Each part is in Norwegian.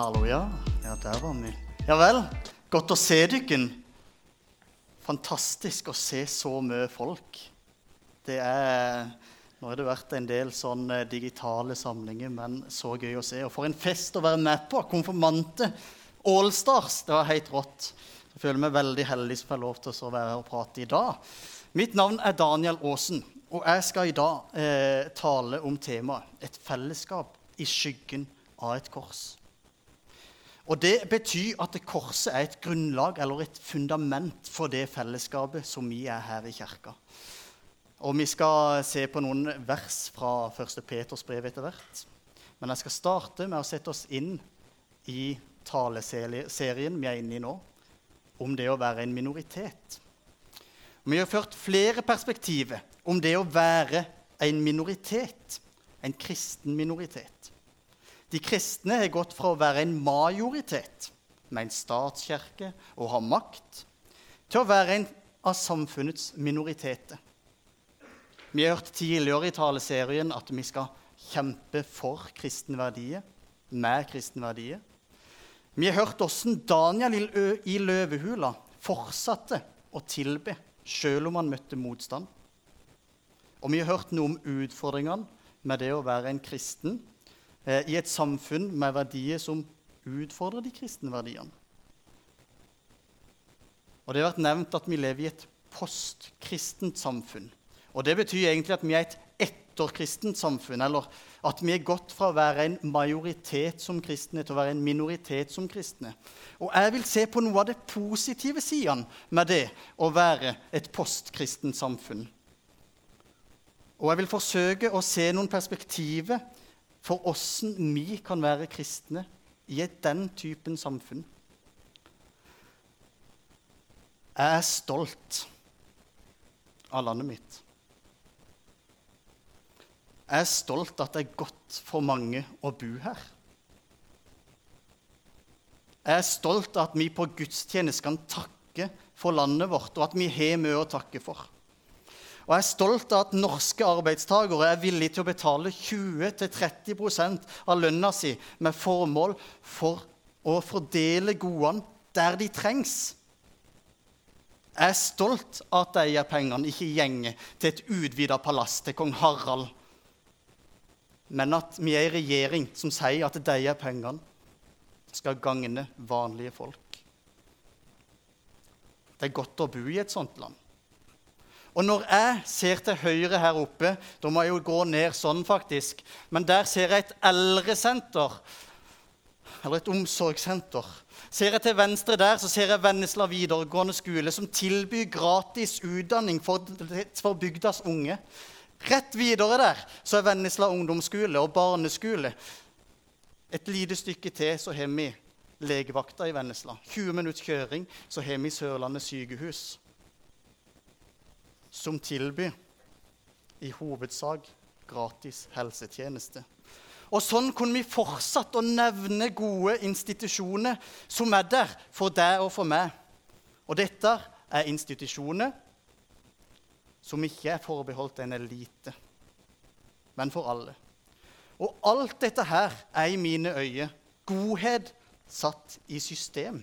Hallo, ja. Ja, der var vi. Ja vel. Godt å se dykken. Fantastisk å se så mye folk. Det er Nå har det vært en del sånne digitale samlinger, men så gøy å se. Og for en fest å være med på. Konfirmante. Allstars. Det var helt rått. Jeg føler meg veldig heldig som får lov til å være og prate i dag. Mitt navn er Daniel Aasen, og jeg skal i dag eh, tale om temaet et fellesskap i skyggen av et kors. Og Det betyr at korset er et grunnlag eller et fundament for det fellesskapet som vi er her i kirka. Og Vi skal se på noen vers fra 1. Peters brev etter hvert. Men jeg skal starte med å sette oss inn i taleserien vi er inne i nå, om det å være en minoritet. Vi har ført flere perspektiver om det å være en minoritet, en kristen minoritet. De kristne har gått fra å være en majoritet med en statskirke og ha makt, til å være en av samfunnets minoriteter. Vi har hørt tidligere i taleserien at vi skal kjempe for kristenverdier, med kristenverdier. Vi har hørt hvordan Daniel i løvehula fortsatte å tilbe selv om han møtte motstand. Og vi har hørt noe om utfordringene med det å være en kristen i et samfunn med verdier som utfordrer de kristne verdiene. Og Det har vært nevnt at vi lever i et postkristent samfunn. Og Det betyr egentlig at vi er et etterkristent samfunn, eller at vi er gått fra å være en majoritet som kristne til å være en minoritet som kristne. Og Jeg vil se på noe av det positive sidene med det å være et postkristent samfunn. Og jeg vil forsøke å se noen perspektiver for åssen vi kan være kristne i et den typen samfunn. Jeg er stolt av landet mitt. Jeg er stolt at det er godt for mange å bo her. Jeg er stolt av at vi på gudstjeneste kan takke for landet vårt, og at vi har mye å takke for. Og jeg er stolt av at norske arbeidstakere er villige til å betale 20-30% av lønna si med formål for å fordele godene der de trengs. Jeg er stolt av at de pengene ikke gjenger til et utvida palass til kong Harald, men at vi er en regjering som sier at de pengene skal gagne vanlige folk. Det er godt å bo i et sånt land. Og når jeg ser til høyre her oppe Da må jeg jo gå ned sånn, faktisk. Men der ser jeg et eldresenter. Eller et omsorgssenter. Ser jeg til venstre der, så ser jeg Vennesla videregående skole, som tilbyr gratis utdanning for, for bygdas unge. Rett videre der så er Vennesla ungdomsskole og barneskole. Et lite stykke til så har vi legevakta i Vennesla. 20 minutts kjøring så har vi Sørlandet sykehus som tilbyr i hovedsak gratis helsetjeneste. Og Sånn kunne vi fortsatt å nevne gode institusjoner som er der for deg og for meg. Og dette er institusjoner som ikke er forbeholdt en elite, men for alle. Og alt dette her er i mine øyne godhet satt i system.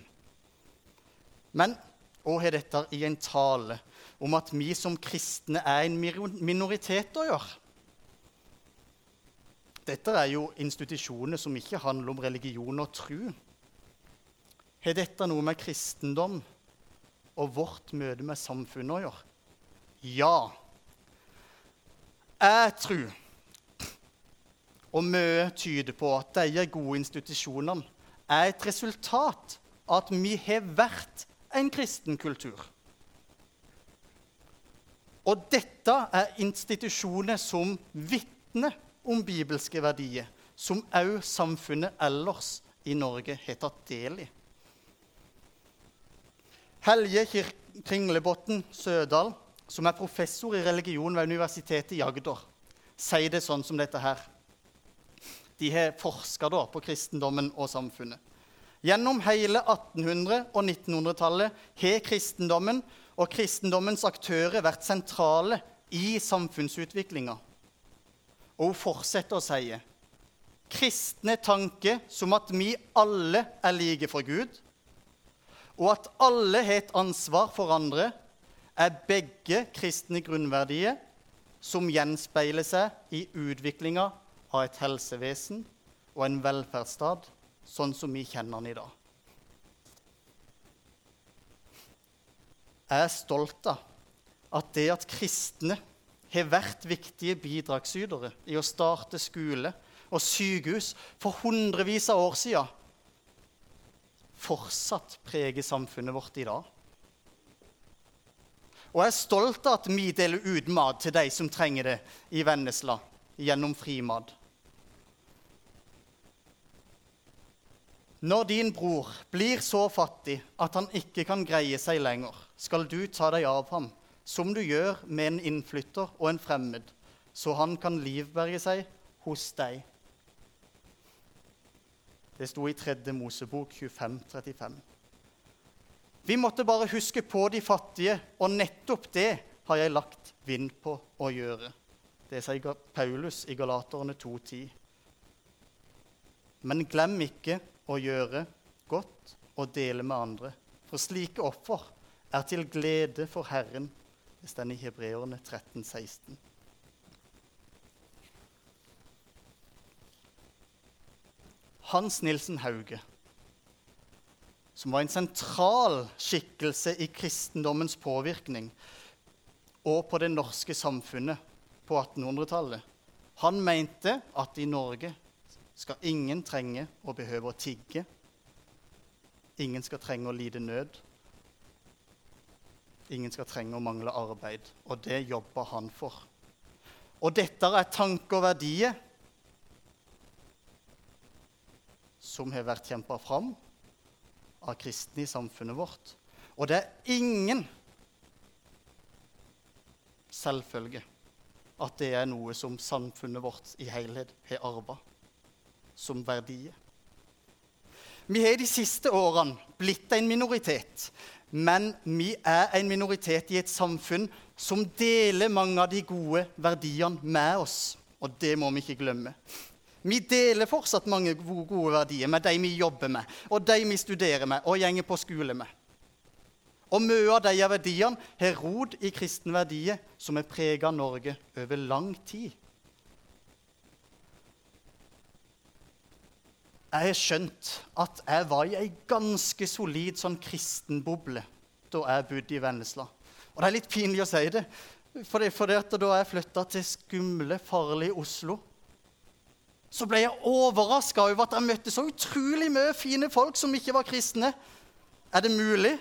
Men hva har dette i en tale om at vi som kristne er en minoritet å gjøre. Dette er jo institusjoner som ikke handler om religion og tro. Har dette noe med kristendom og vårt møte med samfunnet å gjøre? Ja. Jeg tror, og mye tyder på, at disse gode institusjonene er et resultat av at vi har vært en kristen kultur. Og dette er institusjoner som vitner om bibelske verdier, som òg samfunnet ellers i Norge har tatt del i. Helje Kringlebotn Sødal, som er professor i religion ved Universitetet i Agder, sier det sånn som dette her. De har forska på kristendommen og samfunnet. Gjennom hele 1800- og 1900-tallet har kristendommen og kristendommens aktører vært sentrale i samfunnsutviklinga. Og hun fortsetter å si kristne tanker som at vi alle er like for Gud, og at alle har et ansvar for andre, er begge kristne grunnverdier som gjenspeiler seg i utviklinga av et helsevesen og en velferdsstat sånn som vi kjenner den i dag. Er stolt av at det at kristne har vært viktige bidragsytere i å starte skole og sykehus for hundrevis av år siden, fortsatt preger samfunnet vårt i dag. Og jeg er stolt av at vi deler ut mat til de som trenger det i Vennesla gjennom frimat. Når din bror blir så fattig at han ikke kan greie seg lenger, skal du ta deg av ham, som du gjør med en innflytter og en fremmed, så han kan livberge seg hos deg. Det sto i 3. Mosebok 25, 35. Vi måtte bare huske på de fattige, og nettopp det har jeg lagt vind på å gjøre. Det sier Paulus i Galaterne 2,10. Men glem ikke å gjøre godt og dele med andre, for slike offer er til glede for Herren. Det står i Hebreerne 13, 16. Hans Nilsen Hauge som var en sentral skikkelse i kristendommens påvirkning og på det norske samfunnet på 1800-tallet. Han mente at i Norge skal ingen trenge å behøve å tigge. Ingen skal trenge å lide nød. Ingen skal trenge å mangle arbeid. Og det jobber han for. Og dette er tanker og verdier som har vært kjempa fram av kristne i samfunnet vårt. Og det er ingen selvfølge at det er noe som samfunnet vårt i helhet har arva som verdier. Vi har de siste årene blitt en minoritet, men vi er en minoritet i et samfunn som deler mange av de gode verdiene med oss. Og det må vi ikke glemme. Vi deler fortsatt mange gode verdier med de vi jobber med, og de vi studerer med og gjenger på skole med. Og mye av de verdiene har rod i kristne verdier som har prega Norge over lang tid. Jeg har skjønt at jeg var i ei ganske solid sånn kristenboble da jeg bodde i Vennesla. Og det er litt pinlig å si det, for, det, for det da jeg flytta til skumle, farlige Oslo, så ble jeg overraska over at jeg møtte så utrolig mye fine folk som ikke var kristne. Er det mulig?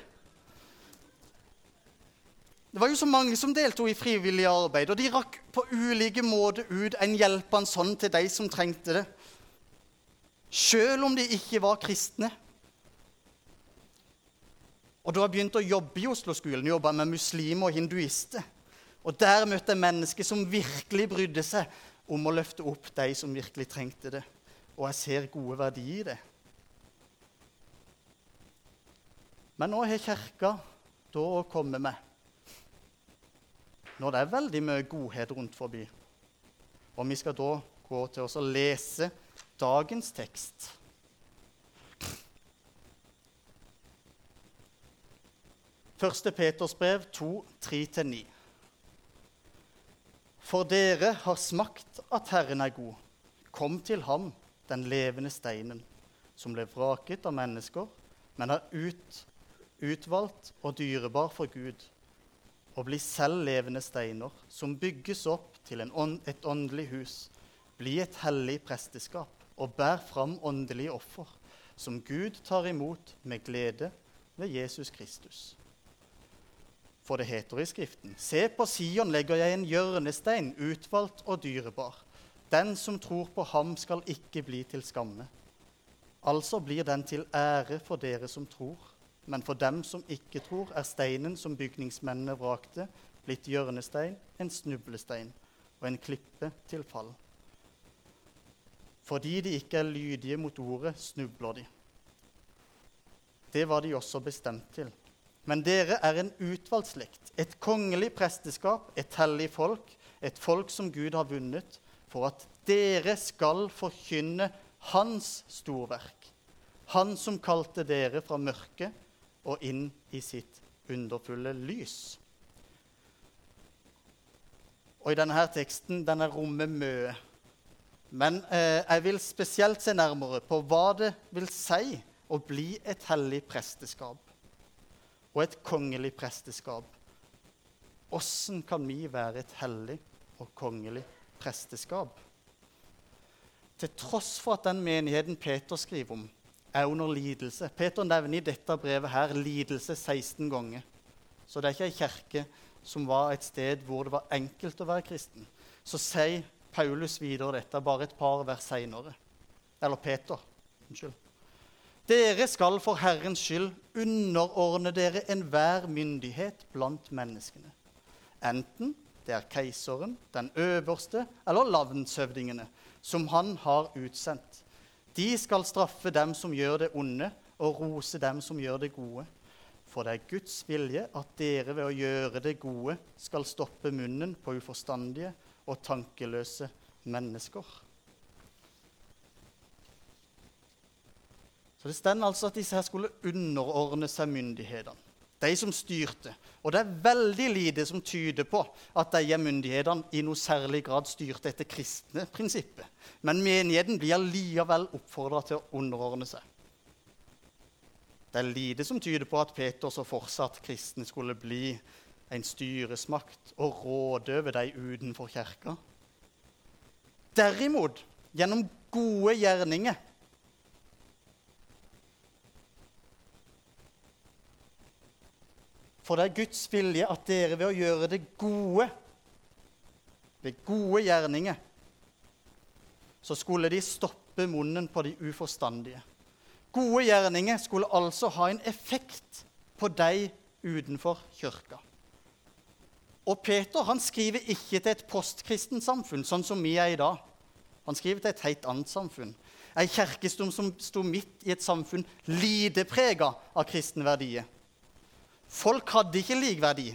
Det var jo så mange som deltok i frivillig arbeid, og de rakk på ulike måter ut en hjelpende hånd til de som trengte det. Selv om de ikke var kristne. Og Da jeg begynte å jobbe i Oslo-skolen, jobba med muslimer og hinduister. Og Der møtte jeg mennesker som virkelig brydde seg om å løfte opp de som virkelig trengte det. Og jeg ser gode verdier i det. Men nå har Kirka da å komme med når det er veldig mye godhet rundt forbi. Og vi skal da gå til oss og lese dagens tekst. Første Peters brev 2, 3-9. For dere har smakt at Herren er god. Kom til ham, den levende steinen, som ble vraket av mennesker, men er ut, utvalgt og dyrebar for Gud, og bli selv levende steiner, som bygges opp til ånd, et åndelig hus. Bli et hellig presteskap og bær fram åndelige offer, som Gud tar imot med glede ved Jesus Kristus. For det heter i Skriften.: Se, på Sion legger jeg en hjørnestein, utvalgt og dyrebar. Den som tror på ham, skal ikke bli til skamme. Altså blir den til ære for dere som tror. Men for dem som ikke tror, er steinen som bygningsmennene vrakte, blitt hjørnestein, en snublestein og en klippe til fall. Fordi de ikke er lydige mot ordet, snubler de. Det var de også bestemt til. Men dere er en utvalgt slekt, et kongelig presteskap, et hellig folk, et folk som Gud har vunnet, for at dere skal forkynne hans storverk. Han som kalte dere fra mørket og inn i sitt underfulle lys. Og i denne teksten denne rommet mye. Men eh, jeg vil spesielt se nærmere på hva det vil si å bli et hellig presteskap og et kongelig presteskap. Åssen kan vi være et hellig og kongelig presteskap? Til tross for at den menigheten Peter skriver om, er under lidelse. Peter nevner i dette brevet her lidelse 16 ganger. Så det er ikke ei kirke som var et sted hvor det var enkelt å være kristen. Så sier Paulus videre dette bare et par vers seinere. Eller Peter. Unnskyld. Dere skal for Herrens skyld underordne dere enhver myndighet blant menneskene. Enten det er keiseren, den øverste eller landshøvdingene, som han har utsendt. De skal straffe dem som gjør det onde, og rose dem som gjør det gode. For det er Guds vilje at dere ved å gjøre det gode skal stoppe munnen på uforstandige og tankeløse mennesker. Så Det står altså at disse her skulle underordne seg myndighetene de som styrte. Og det er veldig lite som tyder på at de myndighetene i noe særlig grad styrte etter kristne prinsipper. Men menigheten blir likevel oppfordra til å underordne seg. Det er lite som tyder på at Peter så fortsatt kristne skulle bli en styresmakt og råde over de utenfor kirka. Derimot, gjennom gode gjerninger For det er Guds vilje at dere ved å gjøre det gode, ved gode gjerninger, så skulle de stoppe munnen på de uforstandige. Gode gjerninger skulle altså ha en effekt på de utenfor kirka. Og Peter han skriver ikke til et postkristent samfunn, sånn som vi er i dag. Han skriver til et helt annet samfunn. Ei kirkestum som sto midt i et samfunn lite prega av kristne verdier. Folk hadde ikke lik verdi.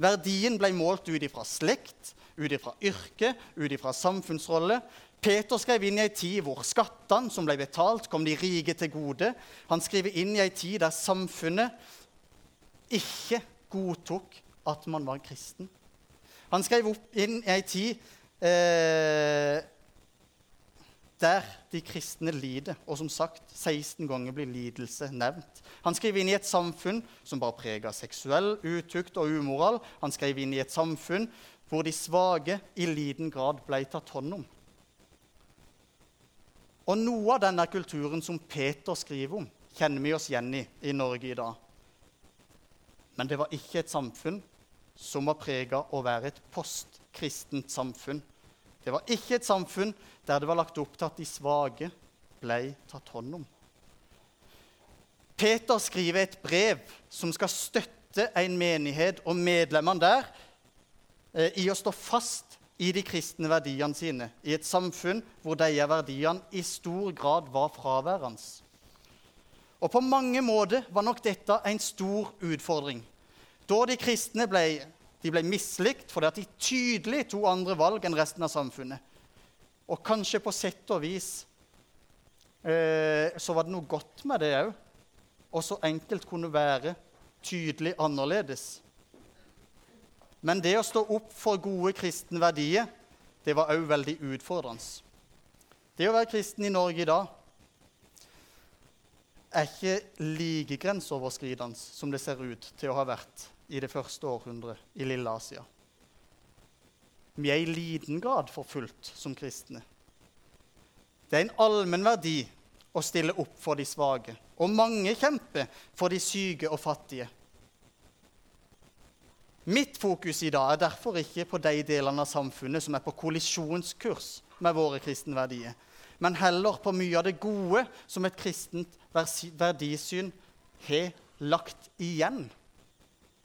Verdien ble målt ut ifra slekt, ut ifra yrke, ut ifra samfunnsrolle. Peter skrev inn i ei tid hvor skattene som ble betalt, kom de rike til gode. Han skriver inn i ei tid der samfunnet ikke godtok at man var kristen. Han skrev opp inn i ei tid eh, der de kristne lider. Og som sagt, 16 ganger blir lidelse nevnt. Han skriver inn i et samfunn som bare preger seksuell utukt og umoral. Han skrev inn i et samfunn hvor de svake i liten grad ble tatt hånd om. Og noe av denne kulturen som Peter skriver om, kjenner vi oss igjen i i Norge i dag. Men det var ikke et samfunn som var prega å være et postkristent samfunn. Det var ikke et samfunn der det var lagt opp til at de svake ble tatt hånd om. Peter skriver et brev som skal støtte en menighet og medlemmene der eh, i å stå fast i de kristne verdiene sine i et samfunn hvor disse verdiene i stor grad var fraværende. Og På mange måter var nok dette en stor utfordring. Da de kristne ble, de ble mislikt fordi de tydelig tok andre valg enn resten av samfunnet. Og kanskje på sett og vis eh, så var det noe godt med det òg. Og så enkelt kunne være tydelig annerledes. Men det å stå opp for gode kristne verdier, det var òg veldig utfordrende. Det å være kristen i Norge i dag er ikke like grenseoverskridende som det ser ut til å ha vært i det første århundret i Lille Asia. Vi er i liten grad forfulgt som kristne. Det er en allmenn verdi å stille opp for de svake, og mange kjemper for de syke og fattige. Mitt fokus i dag er derfor ikke på de delene av samfunnet som er på kollisjonskurs med våre kristne verdier, men heller på mye av det gode som et kristent verdisyn har lagt igjen.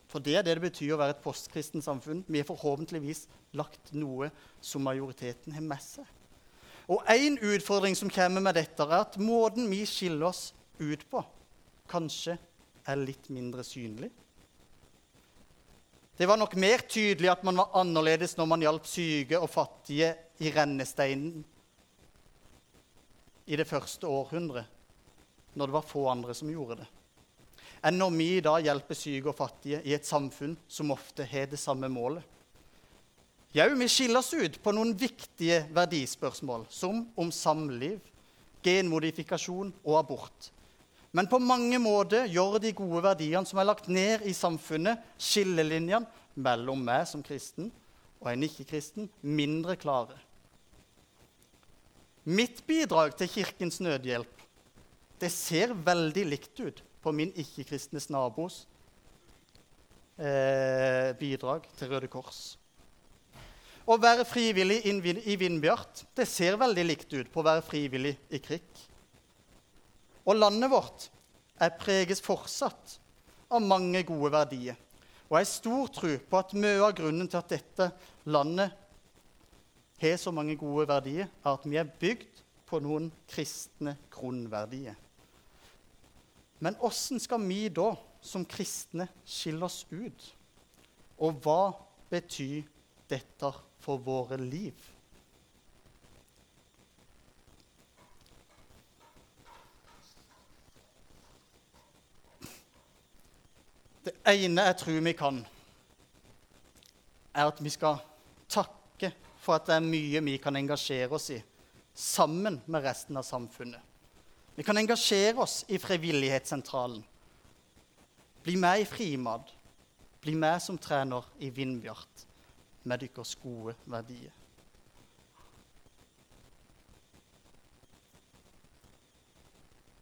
For det er det det betyr å være et postkristent samfunn. Vi har forhåpentligvis lagt noe som majoriteten har med seg. Og én utfordring som kommer med dette, er at måten vi skiller oss ut på, kanskje er litt mindre synlig. Det var nok mer tydelig at man var annerledes når man hjalp syke og fattige i rennesteinen i det første århundret, når det var få andre som gjorde det, enn når vi i dag hjelper syke og fattige i et samfunn som ofte har det samme målet. Jau, vi skiller oss ut på noen viktige verdispørsmål, som om samliv, genmodifikasjon og abort. Men på mange måter gjør de gode verdiene som er lagt ned i samfunnet, skillelinjene mellom meg som kristen og en ikke-kristen, mindre klare. Mitt bidrag til Kirkens Nødhjelp det ser veldig likt ut på min ikke-kristnes nabos eh, bidrag til Røde Kors. Å være frivillig i Vindbjart det ser veldig likt ut på å være frivillig i Krikk. Og landet vårt er preges fortsatt av mange gode verdier. Og jeg har stor tro på at mye av grunnen til at dette landet har så mange gode verdier, er at vi er bygd på noen kristne grunnverdier. Men åssen skal vi da som kristne skille oss ut? Og hva betyr dette for våre liv? Det ene jeg tror vi kan, er at vi skal takke for at det er mye vi kan engasjere oss i sammen med resten av samfunnet. Vi kan engasjere oss i Frivillighetssentralen. Bli med i Frimad. Bli med som trener i Vindbjart med deres gode verdier.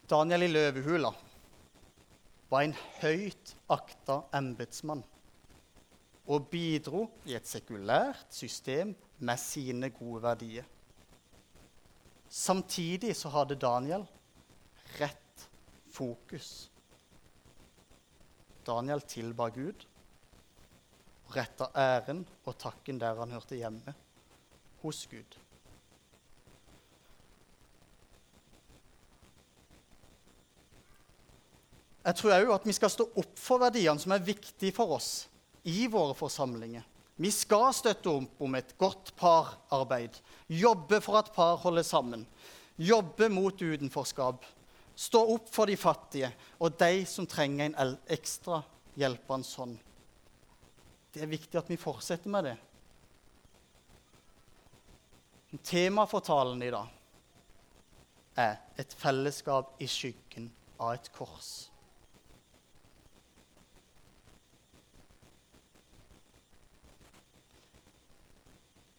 Daniel i Løvehula var en høyt akta embetsmann og bidro i et sekulært system med sine gode verdier. Samtidig så hadde Daniel rett fokus. Daniel tilba Gud retta æren og takken der han hørte hjemme, hos Gud. Jeg tror òg at vi skal stå opp for verdiene som er viktige for oss i våre forsamlinger. Vi skal støtte opp om et godt pararbeid, jobbe for at par holder sammen, jobbe mot utenforskap, stå opp for de fattige og de som trenger en ekstra hjelpende hånd. Det er viktig at vi fortsetter med det. Temaet for talen i dag er et fellesskap i skyggen av et kors.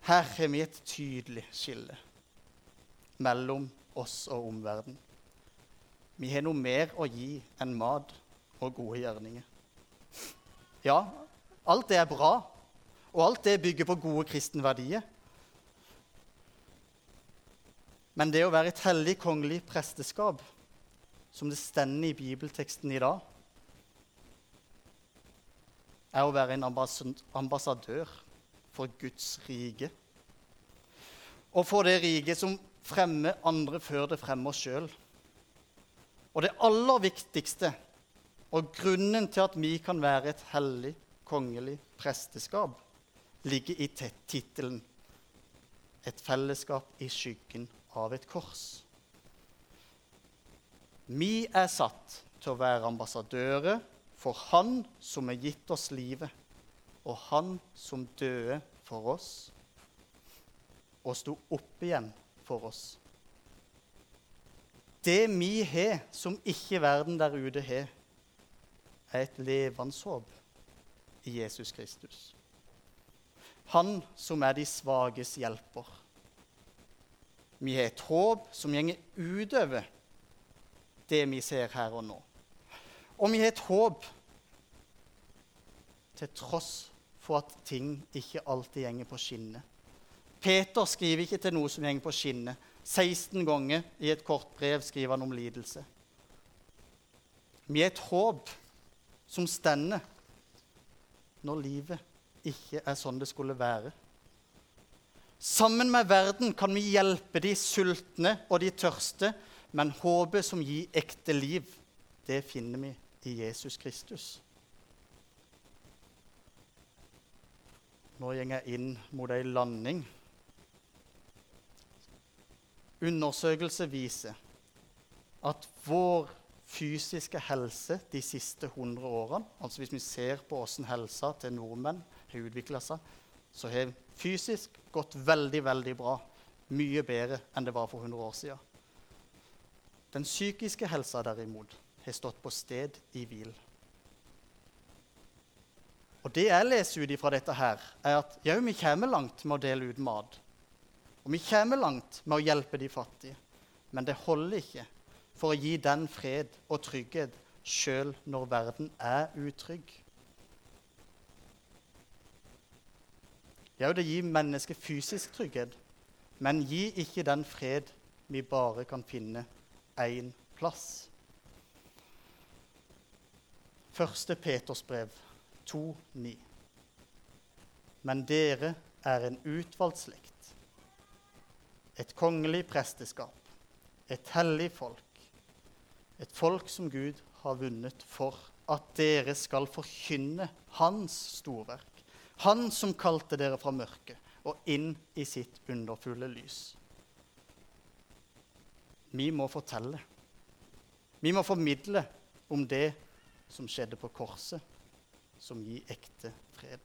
Her har vi et tydelig skille mellom oss og omverdenen. Vi har noe mer å gi enn mat og gode gjerninger. Ja, alt det er bra, og alt det bygger på gode kristne verdier. Men det å være et hellig kongelig presteskap, som det stender i bibelteksten i dag, er å være en ambassadør for Guds rike. Og for det riket som fremmer andre før det fremmer oss sjøl. Og det aller viktigste, og grunnen til at vi kan være et hellig, kongelig presteskap, ligger i tittelen 'Et fellesskap i skyggen av et kors'. Vi er satt til å være ambassadører for Han som har gitt oss livet og han som døde for oss og sto opp igjen for oss. Det vi har som ikke verden der ute har, er et levende håp i Jesus Kristus. Han som er de svages hjelper. Vi har et håp som gjenger utover det vi ser her og nå. Og vi har et håp til tross for at ting ikke alltid gjenger på skinner. Peter skriver ikke til noe som gjenger på skinner. 16 ganger i et kort brev skriver han om lidelse. Vi er et håp som stender når livet ikke er sånn det skulle være. Sammen med verden kan vi hjelpe de sultne og de tørste, men håpet som gir ekte liv, det finner vi i Jesus Kristus. Nå går jeg inn mot ei landing. Undersøkelse viser at vår fysiske helse de siste 100 årene, altså hvis vi ser på hvordan helsa til nordmenn har utvikla seg, så har fysisk gått veldig, veldig bra. Mye bedre enn det var for 100 år siden. Den psykiske helsa derimot har stått på sted i hvil. Og det jeg leser ut ifra dette, her, er at ja, vi kommer langt med å dele ut mat. Og vi kommer langt med å hjelpe de fattige. Men det holder ikke for å gi den fred og trygghet sjøl når verden er utrygg. Ja, det gir mennesket fysisk trygghet, men gi ikke den fred vi bare kan finne én plass. Første Peters brev 2,9. Men dere er en utvalgt slekt, et kongelig presteskap, et hellig folk, et folk som Gud har vunnet for at dere skal forkynne Hans storverk. Han som kalte dere fra mørket og inn i sitt underfulle lys. Vi må fortelle. Vi må formidle om det som skjedde på korset, som gir ekte fred.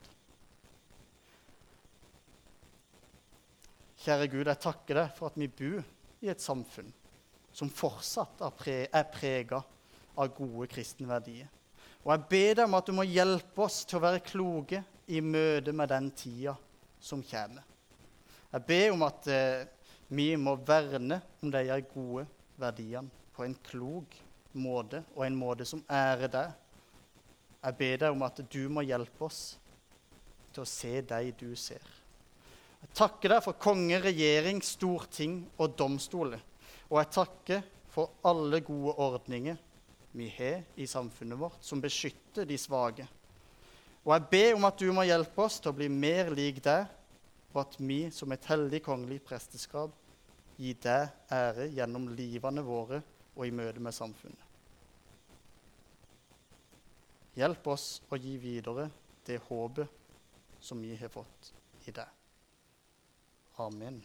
Kjære Gud, jeg takker deg for at vi bor i et samfunn som fortsatt er prega av gode kristne verdier. Og jeg ber deg om at du må hjelpe oss til å være kloke i møte med den tida som kommer. Jeg ber om at eh, vi må verne om de gode verdiene på en klok måte, og en måte som ærer deg. Jeg ber deg om at du må hjelpe oss til å se deg du ser. Jeg takker deg for konge, regjering, storting og domstoler. Og jeg takker for alle gode ordninger vi har i samfunnet vårt, som beskytter de svake. Og jeg ber om at du må hjelpe oss til å bli mer lik deg, og at vi som et heldig kongelig presteskap gir deg ære gjennom livene våre og i møte med samfunnet. Hjelp oss å gi videre det håpet som vi har fått i deg. Amen.